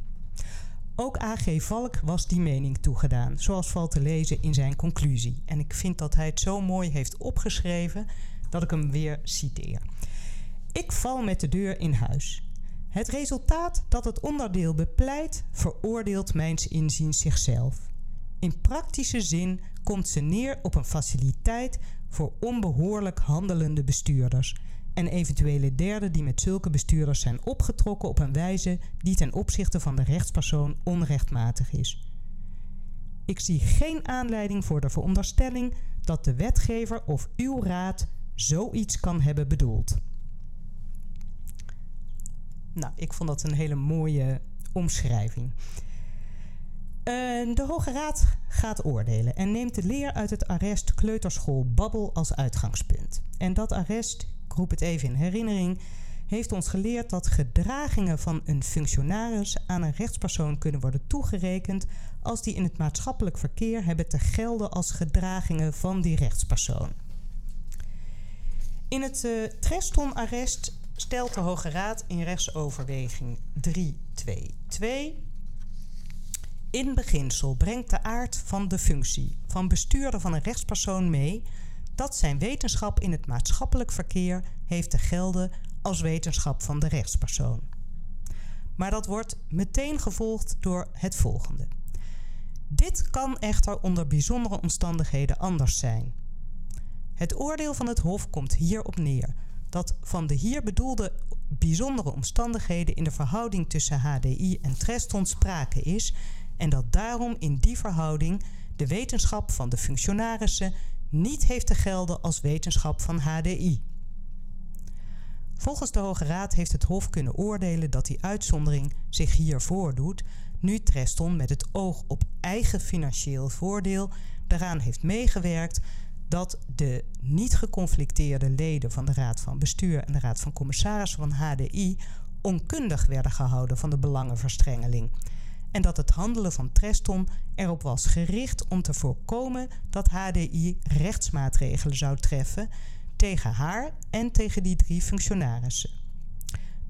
Ook A.G. Valk was die mening toegedaan, zoals valt te lezen in zijn conclusie. En ik vind dat hij het zo mooi heeft opgeschreven dat ik hem weer citeer. Ik val met de deur in huis. Het resultaat dat het onderdeel bepleit, veroordeelt mijns inziens zichzelf. In praktische zin komt ze neer op een faciliteit voor onbehoorlijk handelende bestuurders en eventuele derden die met zulke bestuurders zijn opgetrokken op een wijze die ten opzichte van de rechtspersoon onrechtmatig is. Ik zie geen aanleiding voor de veronderstelling dat de wetgever of uw raad zoiets kan hebben bedoeld. Nou, ik vond dat een hele mooie omschrijving. de Hoge Raad gaat oordelen en neemt de leer uit het arrest Kleuterschool Babbel als uitgangspunt. En dat arrest, roep het even in herinnering, heeft ons geleerd dat gedragingen van een functionaris aan een rechtspersoon kunnen worden toegerekend als die in het maatschappelijk verkeer hebben te gelden als gedragingen van die rechtspersoon. In het uh, Treston-arrest stelt de Hoge Raad in rechtsoverweging 322 in beginsel brengt de aard van de functie van bestuurder van een rechtspersoon mee dat zijn wetenschap in het maatschappelijk verkeer heeft te gelden als wetenschap van de rechtspersoon. Maar dat wordt meteen gevolgd door het volgende. Dit kan echter onder bijzondere omstandigheden anders zijn. Het oordeel van het Hof komt hierop neer dat van de hier bedoelde bijzondere omstandigheden in de verhouding tussen HDI en Treston sprake is en dat daarom in die verhouding de wetenschap van de functionarissen niet heeft te gelden als wetenschap van HDI. Volgens de Hoge Raad heeft het Hof kunnen oordelen dat die uitzondering zich hier voordoet, nu Treston met het oog op eigen financieel voordeel daaraan heeft meegewerkt dat de niet geconflicteerde leden van de Raad van Bestuur en de Raad van Commissarissen van HDI onkundig werden gehouden van de belangenverstrengeling. En dat het handelen van Treston erop was gericht om te voorkomen dat HDI rechtsmaatregelen zou treffen tegen haar en tegen die drie functionarissen.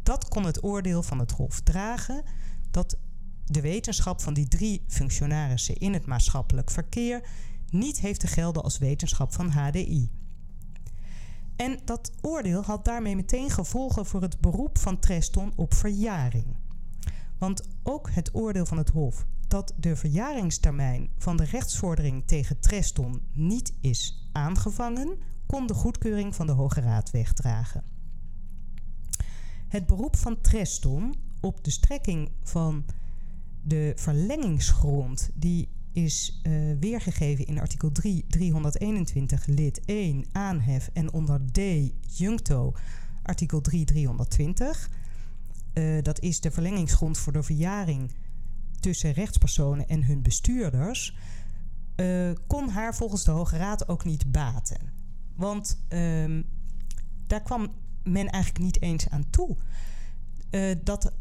Dat kon het oordeel van het Hof dragen dat de wetenschap van die drie functionarissen in het maatschappelijk verkeer niet heeft te gelden als wetenschap van HDI. En dat oordeel had daarmee meteen gevolgen voor het beroep van Treston op verjaring. Want ook het oordeel van het Hof dat de verjaringstermijn van de rechtsvordering tegen Treston niet is aangevangen, kon de goedkeuring van de Hoge Raad wegdragen. Het beroep van Treston op de strekking van de verlengingsgrond die is uh, weergegeven in artikel 3, 321 lid 1 aanhef en onder D juncto artikel 3, 320. Uh, dat is de verlengingsgrond voor de verjaring tussen rechtspersonen en hun bestuurders. Uh, kon haar volgens de Hoge Raad ook niet baten. Want uh, daar kwam men eigenlijk niet eens aan toe. Uh, dat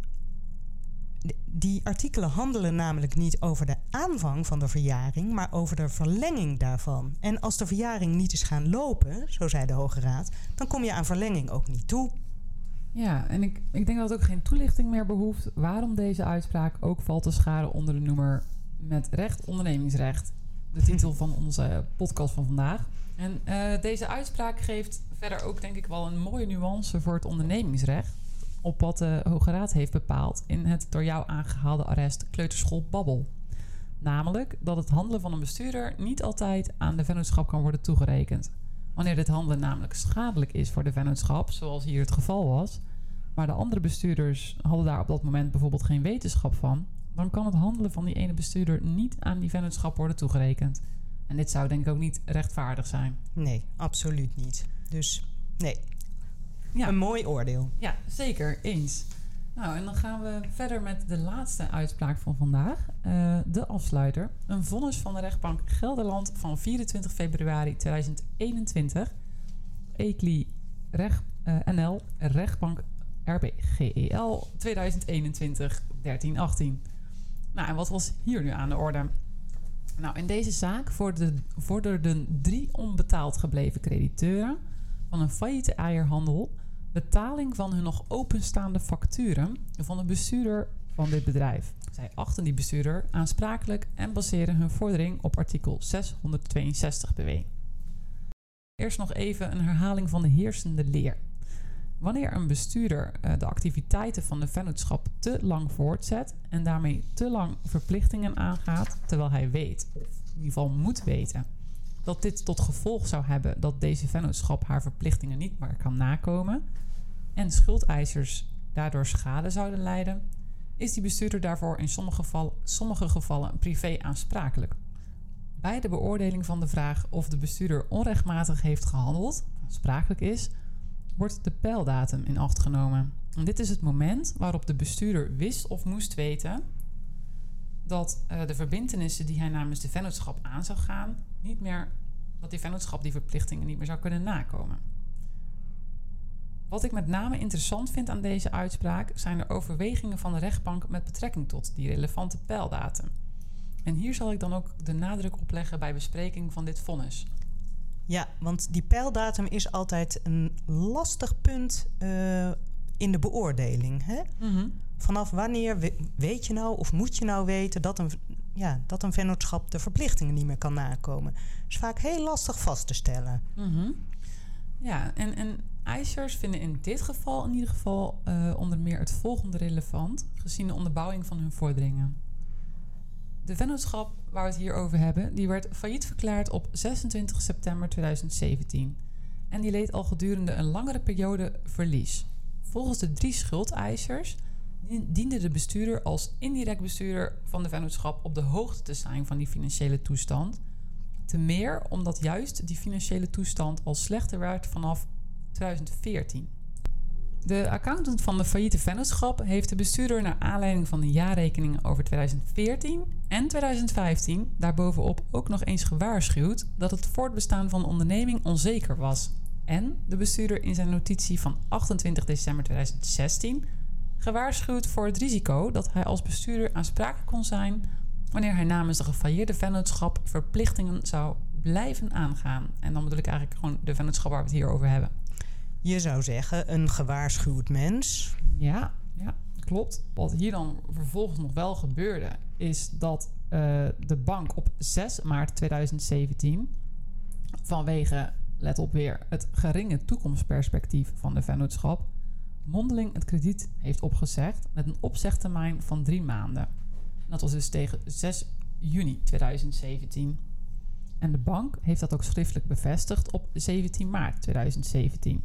die artikelen handelen namelijk niet over de aanvang van de verjaring, maar over de verlenging daarvan. En als de verjaring niet is gaan lopen, zo zei de Hoge Raad, dan kom je aan verlenging ook niet toe. Ja, en ik, ik denk dat het ook geen toelichting meer behoeft waarom deze uitspraak ook valt te scharen onder de noemer met recht ondernemingsrecht. De titel van onze podcast van vandaag. En uh, deze uitspraak geeft verder ook denk ik wel een mooie nuance voor het ondernemingsrecht op wat de Hoge Raad heeft bepaald in het door jou aangehaalde arrest Kleuterschool Babbel. Namelijk dat het handelen van een bestuurder niet altijd aan de vennootschap kan worden toegerekend. Wanneer dit handelen namelijk schadelijk is voor de vennootschap, zoals hier het geval was, maar de andere bestuurders hadden daar op dat moment bijvoorbeeld geen wetenschap van, dan kan het handelen van die ene bestuurder niet aan die vennootschap worden toegerekend. En dit zou denk ik ook niet rechtvaardig zijn. Nee, absoluut niet. Dus nee, ja. Een mooi oordeel. Ja, zeker. Eens. Nou, en dan gaan we verder met de laatste uitspraak van vandaag. Uh, de afsluiter. Een vonnis van de rechtbank Gelderland van 24 februari 2021. ECLI recht, NL, rechtbank RBGEL 2021 1318. Nou, en wat was hier nu aan de orde? Nou, in deze zaak vorderden drie onbetaald gebleven crediteuren van een failliete eierhandel betaling van hun nog openstaande facturen van de bestuurder van dit bedrijf. Zij achten die bestuurder aansprakelijk en baseren hun vordering op artikel 662 BW. Eerst nog even een herhaling van de heersende leer. Wanneer een bestuurder uh, de activiteiten van de vennootschap te lang voortzet en daarmee te lang verplichtingen aangaat, terwijl hij weet, of in ieder geval moet weten, dat dit tot gevolg zou hebben dat deze vennootschap haar verplichtingen niet meer kan nakomen en schuldeisers daardoor schade zouden lijden, is die bestuurder daarvoor in sommige, sommige gevallen privé aansprakelijk. Bij de beoordeling van de vraag of de bestuurder onrechtmatig heeft gehandeld, aansprakelijk is, wordt de pijldatum in acht genomen. En dit is het moment waarop de bestuurder wist of moest weten dat uh, de verbintenissen die hij namens de vennootschap aan zou gaan, niet meer, dat die vennootschap die verplichtingen niet meer zou kunnen nakomen. Wat ik met name interessant vind aan deze uitspraak zijn de overwegingen van de rechtbank met betrekking tot die relevante pijldatum. En hier zal ik dan ook de nadruk op leggen bij bespreking van dit vonnis. Ja, want die pijldatum is altijd een lastig punt uh, in de beoordeling. Hè? Mm-hmm. Vanaf wanneer weet je nou of moet je nou weten dat een, ja, dat een vennootschap de verplichtingen niet meer kan nakomen? Dat is vaak heel lastig vast te stellen. Mm-hmm. Ja, en, en eisers vinden in dit geval in ieder geval uh, onder meer het volgende relevant, gezien de onderbouwing van hun vorderingen. De vennootschap waar we het hier over hebben, die werd failliet verklaard op 26 september 2017. En die leed al gedurende een langere periode verlies. Volgens de drie schuldeisers diende de bestuurder als indirect bestuurder van de vennootschap op de hoogte te zijn van die financiële toestand. Te meer omdat juist die financiële toestand al slechter werd vanaf 2014. De accountant van de failliete vennootschap heeft de bestuurder naar aanleiding van de jaarrekeningen over 2014 en 2015 daarbovenop ook nog eens gewaarschuwd dat het voortbestaan van de onderneming onzeker was. En de bestuurder in zijn notitie van 28 december 2016 gewaarschuwd voor het risico dat hij als bestuurder aansprakelijk kon zijn wanneer hij namens de gefailleerde vennootschap verplichtingen zou blijven aangaan. En dan bedoel ik eigenlijk gewoon de vennootschap waar we het hier over hebben. Je zou zeggen, een gewaarschuwd mens. Ja, ja, klopt. Wat hier dan vervolgens nog wel gebeurde, is dat uh, de bank op 6 maart 2017 vanwege, let op weer, het geringe toekomstperspectief van de vennootschap mondeling het krediet heeft opgezegd met een opzegtermijn van drie maanden. Dat was dus tegen 6 juni 2017. En de bank heeft dat ook schriftelijk bevestigd op 17 maart 2017.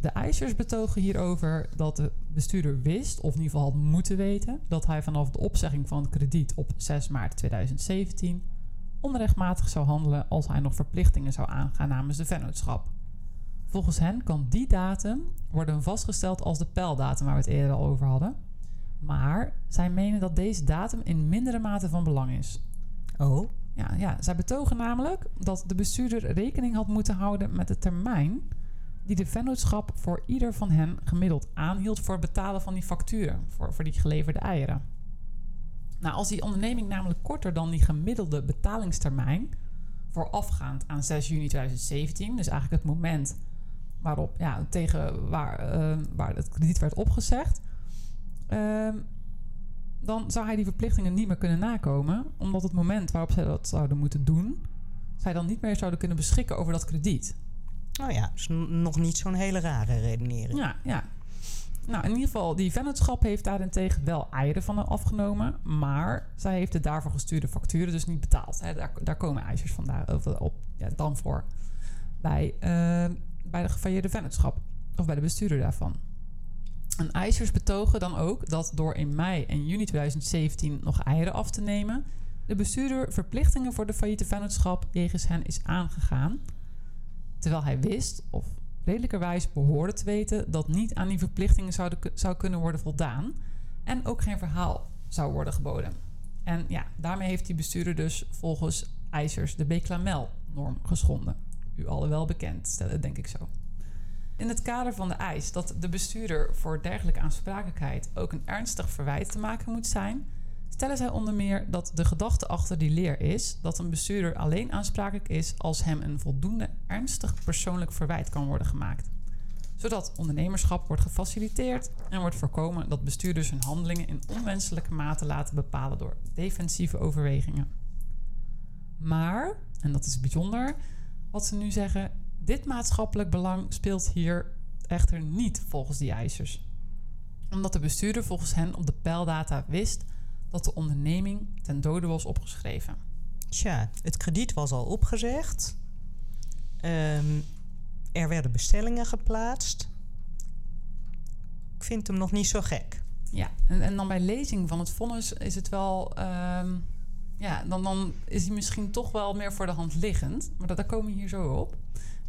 De eisers betogen hierover dat de bestuurder wist, of in ieder geval had moeten weten, dat hij vanaf de opzegging van het krediet op 6 maart 2017 onrechtmatig zou handelen als hij nog verplichtingen zou aangaan namens de vennootschap. Volgens hen kan die datum worden vastgesteld als de pijldatum waar we het eerder al over hadden. Maar zij menen dat deze datum in mindere mate van belang is. Oh. Ja, ja, zij betogen namelijk dat de bestuurder rekening had moeten houden met de termijn die de vennootschap voor ieder van hen gemiddeld aanhield voor het betalen van die facturen, voor, voor die geleverde eieren. Nou, als die onderneming namelijk korter dan die gemiddelde betalingstermijn, voorafgaand aan 6 juni 2017, dus eigenlijk het moment waarop, ja, tegen waar, uh, waar het krediet werd opgezegd, uh, dan zou hij die verplichtingen niet meer kunnen nakomen, omdat het moment waarop zij dat zouden moeten doen, zij dan niet meer zouden kunnen beschikken over dat krediet. Nou ja, is nog niet zo'n hele rare redenering. Ja, ja. Nou, in ieder geval, die vennootschap heeft daarentegen wel eieren van afgenomen. Maar zij heeft de daarvoor gestuurde facturen dus niet betaald. Daar, komen eisers vandaag op, ja, dan voor. Bij, uh, bij de gefailleerde vennootschap. Of bij de bestuurder daarvan. En eisers betogen dan ook dat door in mei en juni 2017 nog eieren af te nemen... de bestuurder verplichtingen voor de failliete vennootschap jegens hen is aangegaan Terwijl hij wist, of redelijkerwijs behoorde te weten, dat niet aan die verplichtingen zou kunnen worden voldaan. En ook geen verhaal zou worden geboden. En ja, daarmee heeft die bestuurder dus volgens eisers de Beclamel-norm geschonden. U alle wel bekend, denk ik zo. In het kader van de eis dat de bestuurder voor dergelijke aansprakelijkheid ook een ernstig verwijt te maken moet zijn, stellen zij onder meer dat de gedachte achter die leer is dat een bestuurder alleen aansprakelijk is als hem een voldoende ernstig persoonlijk verwijt kan worden gemaakt. Zodat ondernemerschap wordt gefaciliteerd en wordt voorkomen dat bestuurders hun handelingen in onwenselijke mate laten bepalen door defensieve overwegingen. Maar, en dat is bijzonder, wat ze nu zeggen, dit maatschappelijk belang speelt hier echter niet volgens die eisers. Omdat de bestuurder volgens hen op de pijldata wist dat de onderneming ten dode was opgeschreven. Tja, het krediet was al opgezegd. Ehm, er werden bestellingen geplaatst. Ik vind hem nog niet zo gek. Ja, en, en dan bij lezing van het vonnis is het wel... ehm, ja, dan, dan is hij misschien toch wel meer voor de hand liggend. Maar dat, daar komen we hier zo op.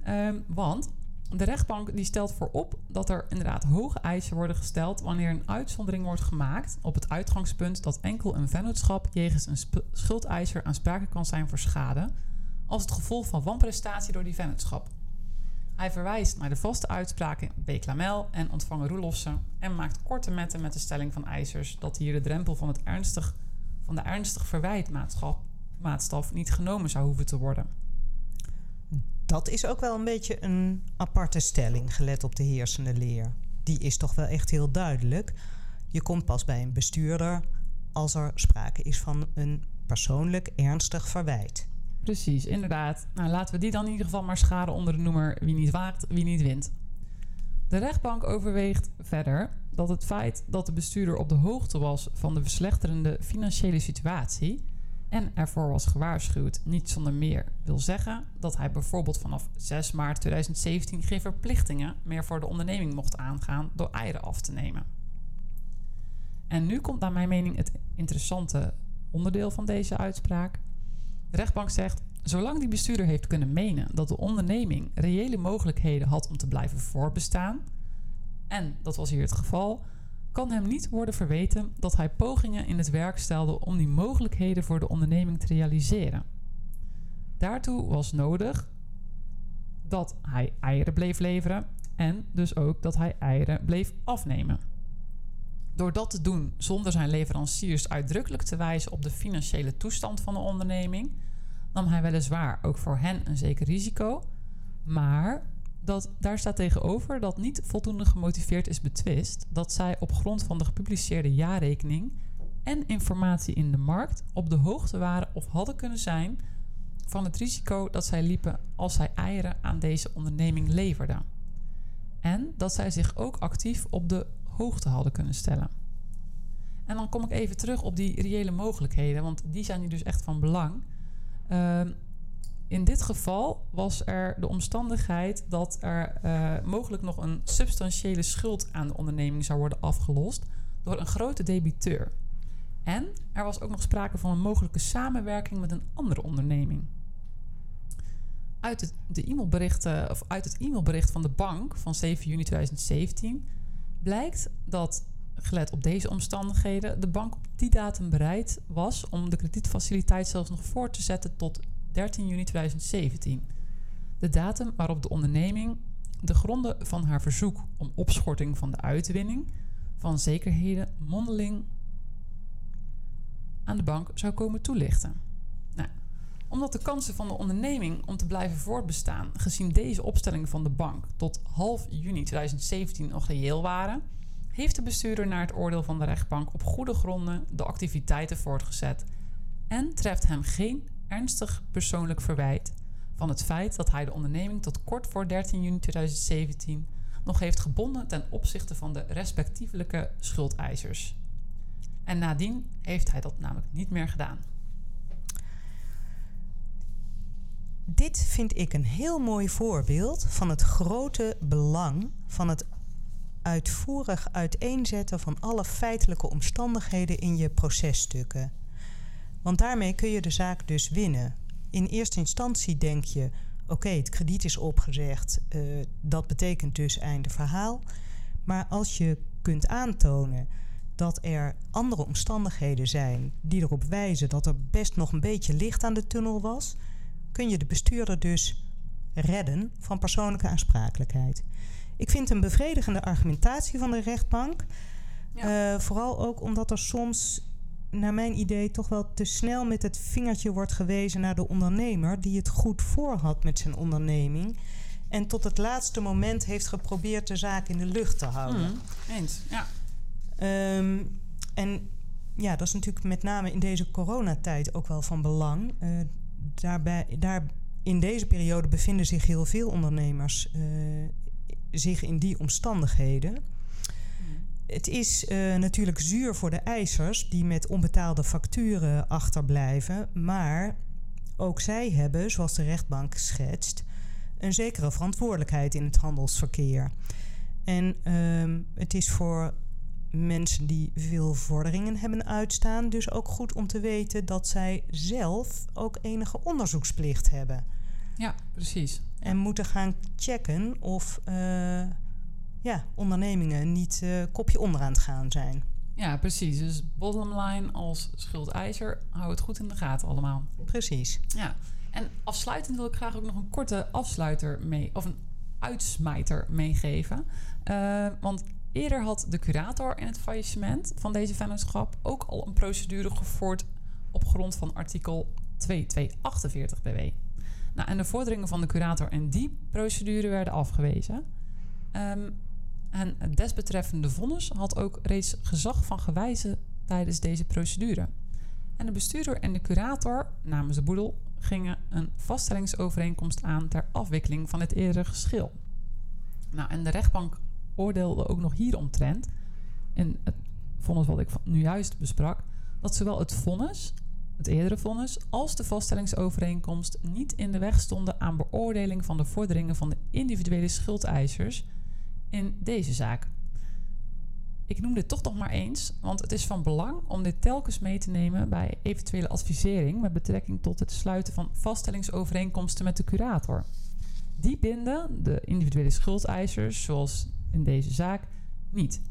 Ehm, want de rechtbank die stelt voorop dat er inderdaad hoge eisen worden gesteld... wanneer een uitzondering wordt gemaakt op het uitgangspunt... dat enkel een vennootschap jegens een schuldeiser aansprakelijk kan zijn voor schade... als het gevolg van wanprestatie door die vennootschap. Hij verwijst naar de vaste uitspraken B. Klamel en ontvanger Roelofsen en maakt korte metten met de stelling van eisers dat hier de drempel van, het ernstig, van de ernstig verwijtmaatschap maatstaf niet genomen zou hoeven te worden. Dat is ook wel een beetje een aparte stelling, gelet op de heersende leer. Die is toch wel echt heel duidelijk. Je komt pas bij een bestuurder als er sprake is van een persoonlijk ernstig verwijt. Precies, inderdaad. Nou, laten we die dan in ieder geval maar scharen onder de noemer wie niet waagt, wie niet wint. De rechtbank overweegt verder dat het feit dat de bestuurder op de hoogte was van de verslechterende financiële situatie en ervoor was gewaarschuwd niet zonder meer wil zeggen dat hij bijvoorbeeld vanaf 6 maart 2017 geen verplichtingen meer voor de onderneming mocht aangaan door eieren af te nemen. En nu komt naar mijn mening het interessante onderdeel van deze uitspraak. De rechtbank zegt: zolang die bestuurder heeft kunnen menen dat de onderneming reële mogelijkheden had om te blijven voorbestaan, en dat was hier het geval, kan hem niet worden verweten dat hij pogingen in het werk stelde om die mogelijkheden voor de onderneming te realiseren. Daartoe was nodig dat hij eieren bleef leveren en dus ook dat hij eieren bleef afnemen. Door dat te doen zonder zijn leveranciers uitdrukkelijk te wijzen op de financiële toestand van de onderneming, nam hij weliswaar ook voor hen een zeker risico, maar dat, daar staat tegenover dat niet voldoende gemotiveerd is betwist dat zij op grond van de gepubliceerde jaarrekening en informatie in de markt op de hoogte waren of hadden kunnen zijn van het risico dat zij liepen als zij eieren aan deze onderneming leverden. En dat zij zich ook actief op de hoogte hadden kunnen stellen. En dan kom ik even terug op die reële mogelijkheden, want die zijn hier dus echt van belang. Ehm, in dit geval was er de omstandigheid dat er eh, mogelijk nog een substantiële schuld aan de onderneming zou worden afgelost door een grote debiteur. En er was ook nog sprake van een mogelijke samenwerking met een andere onderneming. Uit het, e-mailberichten, of uit het e-mailbericht van de bank van 7 juni 2017 blijkt dat, gelet op deze omstandigheden, de bank op die datum bereid was om de kredietfaciliteit zelfs nog voor te zetten tot 13 juni 2017. De datum waarop de onderneming de gronden van haar verzoek om opschorting van de uitwinning van zekerheden mondeling aan de bank zou komen toelichten. Nou, omdat de kansen van de onderneming om te blijven voortbestaan, gezien deze opstelling van de bank tot half juni 2017 nog reëel waren, heeft de bestuurder naar het oordeel van de rechtbank op goede gronden de activiteiten voortgezet en treft hem geen ernstig persoonlijk verwijt van het feit dat hij de onderneming tot kort voor 13 juni 2017 nog heeft gebonden ten opzichte van de respectievelijke schuldeisers. En nadien heeft hij dat namelijk niet meer gedaan. Dit vind ik een heel mooi voorbeeld van het grote belang van het uitvoerig uiteenzetten van alle feitelijke omstandigheden in je processtukken. Want daarmee kun je de zaak dus winnen. In eerste instantie denk je: oké, het krediet is opgezegd, uh, dat betekent dus einde verhaal. Maar als je kunt aantonen dat er andere omstandigheden zijn die erop wijzen dat er best nog een beetje licht aan de tunnel was, kun je de bestuurder dus redden van persoonlijke aansprakelijkheid. Ik vind een bevredigende argumentatie van de rechtbank. Ja. Uh, vooral ook omdat er soms, naar mijn idee, toch wel te snel met het vingertje wordt gewezen naar de ondernemer die het goed voor had met zijn onderneming. En tot het laatste moment heeft geprobeerd de zaak in de lucht te houden. Mm, eens, ja. Um, en ja, dat is natuurlijk met name in deze coronatijd ook wel van belang. Uh, daarbij, daar in deze periode bevinden zich heel veel ondernemers uh, zich in die omstandigheden. Het is uh, natuurlijk zuur voor de eisers die met onbetaalde facturen achterblijven, maar ook zij hebben, zoals de rechtbank schetst, een zekere verantwoordelijkheid in het handelsverkeer. En ehm, het is voor mensen die veel vorderingen hebben uitstaan, dus ook goed om te weten dat zij zelf ook enige onderzoeksplicht hebben. Ja, precies. En moeten gaan checken of eh, ja, ondernemingen niet uh, kopje onderaan het gaan zijn. Ja, precies. Dus bottom line als schuldeiser, hou het goed in de gaten allemaal. Precies. Ja. En afsluitend wil ik graag ook nog een korte afsluiter mee, of een uitsmijter meegeven. Uh, want eerder had de curator in het faillissement van deze vennootschap ook al een procedure gevoerd op grond van artikel 2248 BW. Nou, en de vorderingen van de curator en die procedure werden afgewezen. Um, en het desbetreffende vonnis had ook reeds gezag van gewijzen tijdens deze procedure. En de bestuurder en de curator namens de boedel gingen een vaststellingsovereenkomst aan ter afwikkeling van het eerdere geschil. Nou, en de rechtbank oordeelde ook nog hieromtrent, in het vonnis wat ik nu juist besprak, dat zowel het vonnis, het eerdere vonnis, als de vaststellingsovereenkomst niet in de weg stonden aan beoordeling van de vorderingen van de individuele schuldeisers in deze zaak. Ik noem dit toch nog maar eens, want het is van belang om dit telkens mee te nemen bij eventuele advisering met betrekking tot het sluiten van vaststellingsovereenkomsten met de curator. Die binden de individuele schuldeisers, zoals in deze zaak, niet.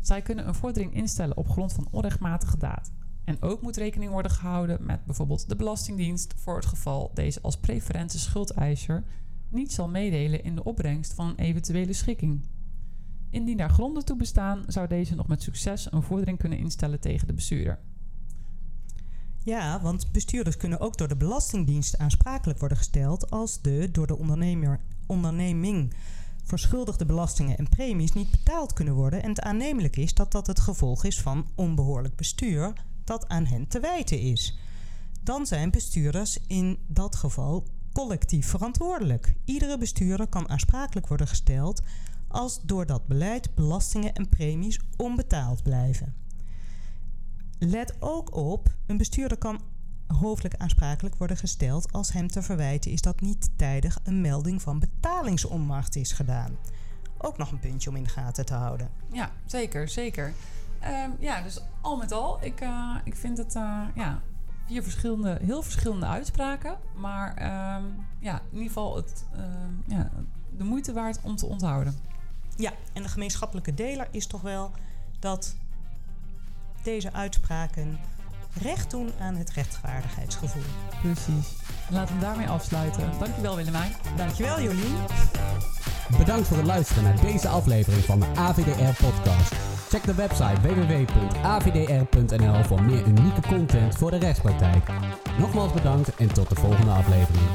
Zij kunnen een vordering instellen op grond van onrechtmatige daad. En ook moet rekening worden gehouden met bijvoorbeeld de Belastingdienst voor het geval deze als preferente schuldeiser niet zal meedelen in de opbrengst van een eventuele schikking. Indien daar gronden toe bestaan, zou deze nog met succes een vordering kunnen instellen tegen de bestuurder. Ja, want bestuurders kunnen ook door de Belastingdienst aansprakelijk worden gesteld als de door de ondernemer, onderneming verschuldigde belastingen en premies niet betaald kunnen worden en het aannemelijk is dat dat het gevolg is van onbehoorlijk bestuur dat aan hen te wijten is. Dan zijn bestuurders in dat geval collectief verantwoordelijk. Iedere bestuurder kan aansprakelijk worden gesteld als door dat beleid belastingen en premies onbetaald blijven. Let ook op, een bestuurder kan hoofdelijk aansprakelijk worden gesteld als hem te verwijten is dat niet tijdig een melding van betalingsonmacht is gedaan. Ook nog een puntje om in de gaten te houden. Ja, zeker, zeker. Um, ja, dus al met al, ik, uh, ik vind het uh, ja, vier verschillende, heel verschillende uitspraken. Maar um, ja, in ieder geval het, um, ja, de moeite waard om te onthouden. Ja, en de gemeenschappelijke deler is toch wel dat deze uitspraken recht doen aan het rechtvaardigheidsgevoel. Precies. Laten we daarmee afsluiten. Dankjewel Willemijn. Dankjewel Jolien. Bedankt voor het luisteren naar deze aflevering van de AVDR-podcast. Check de website www.avdr.nl voor meer unieke content voor de rechtspraktijk. Nogmaals bedankt en tot de volgende aflevering.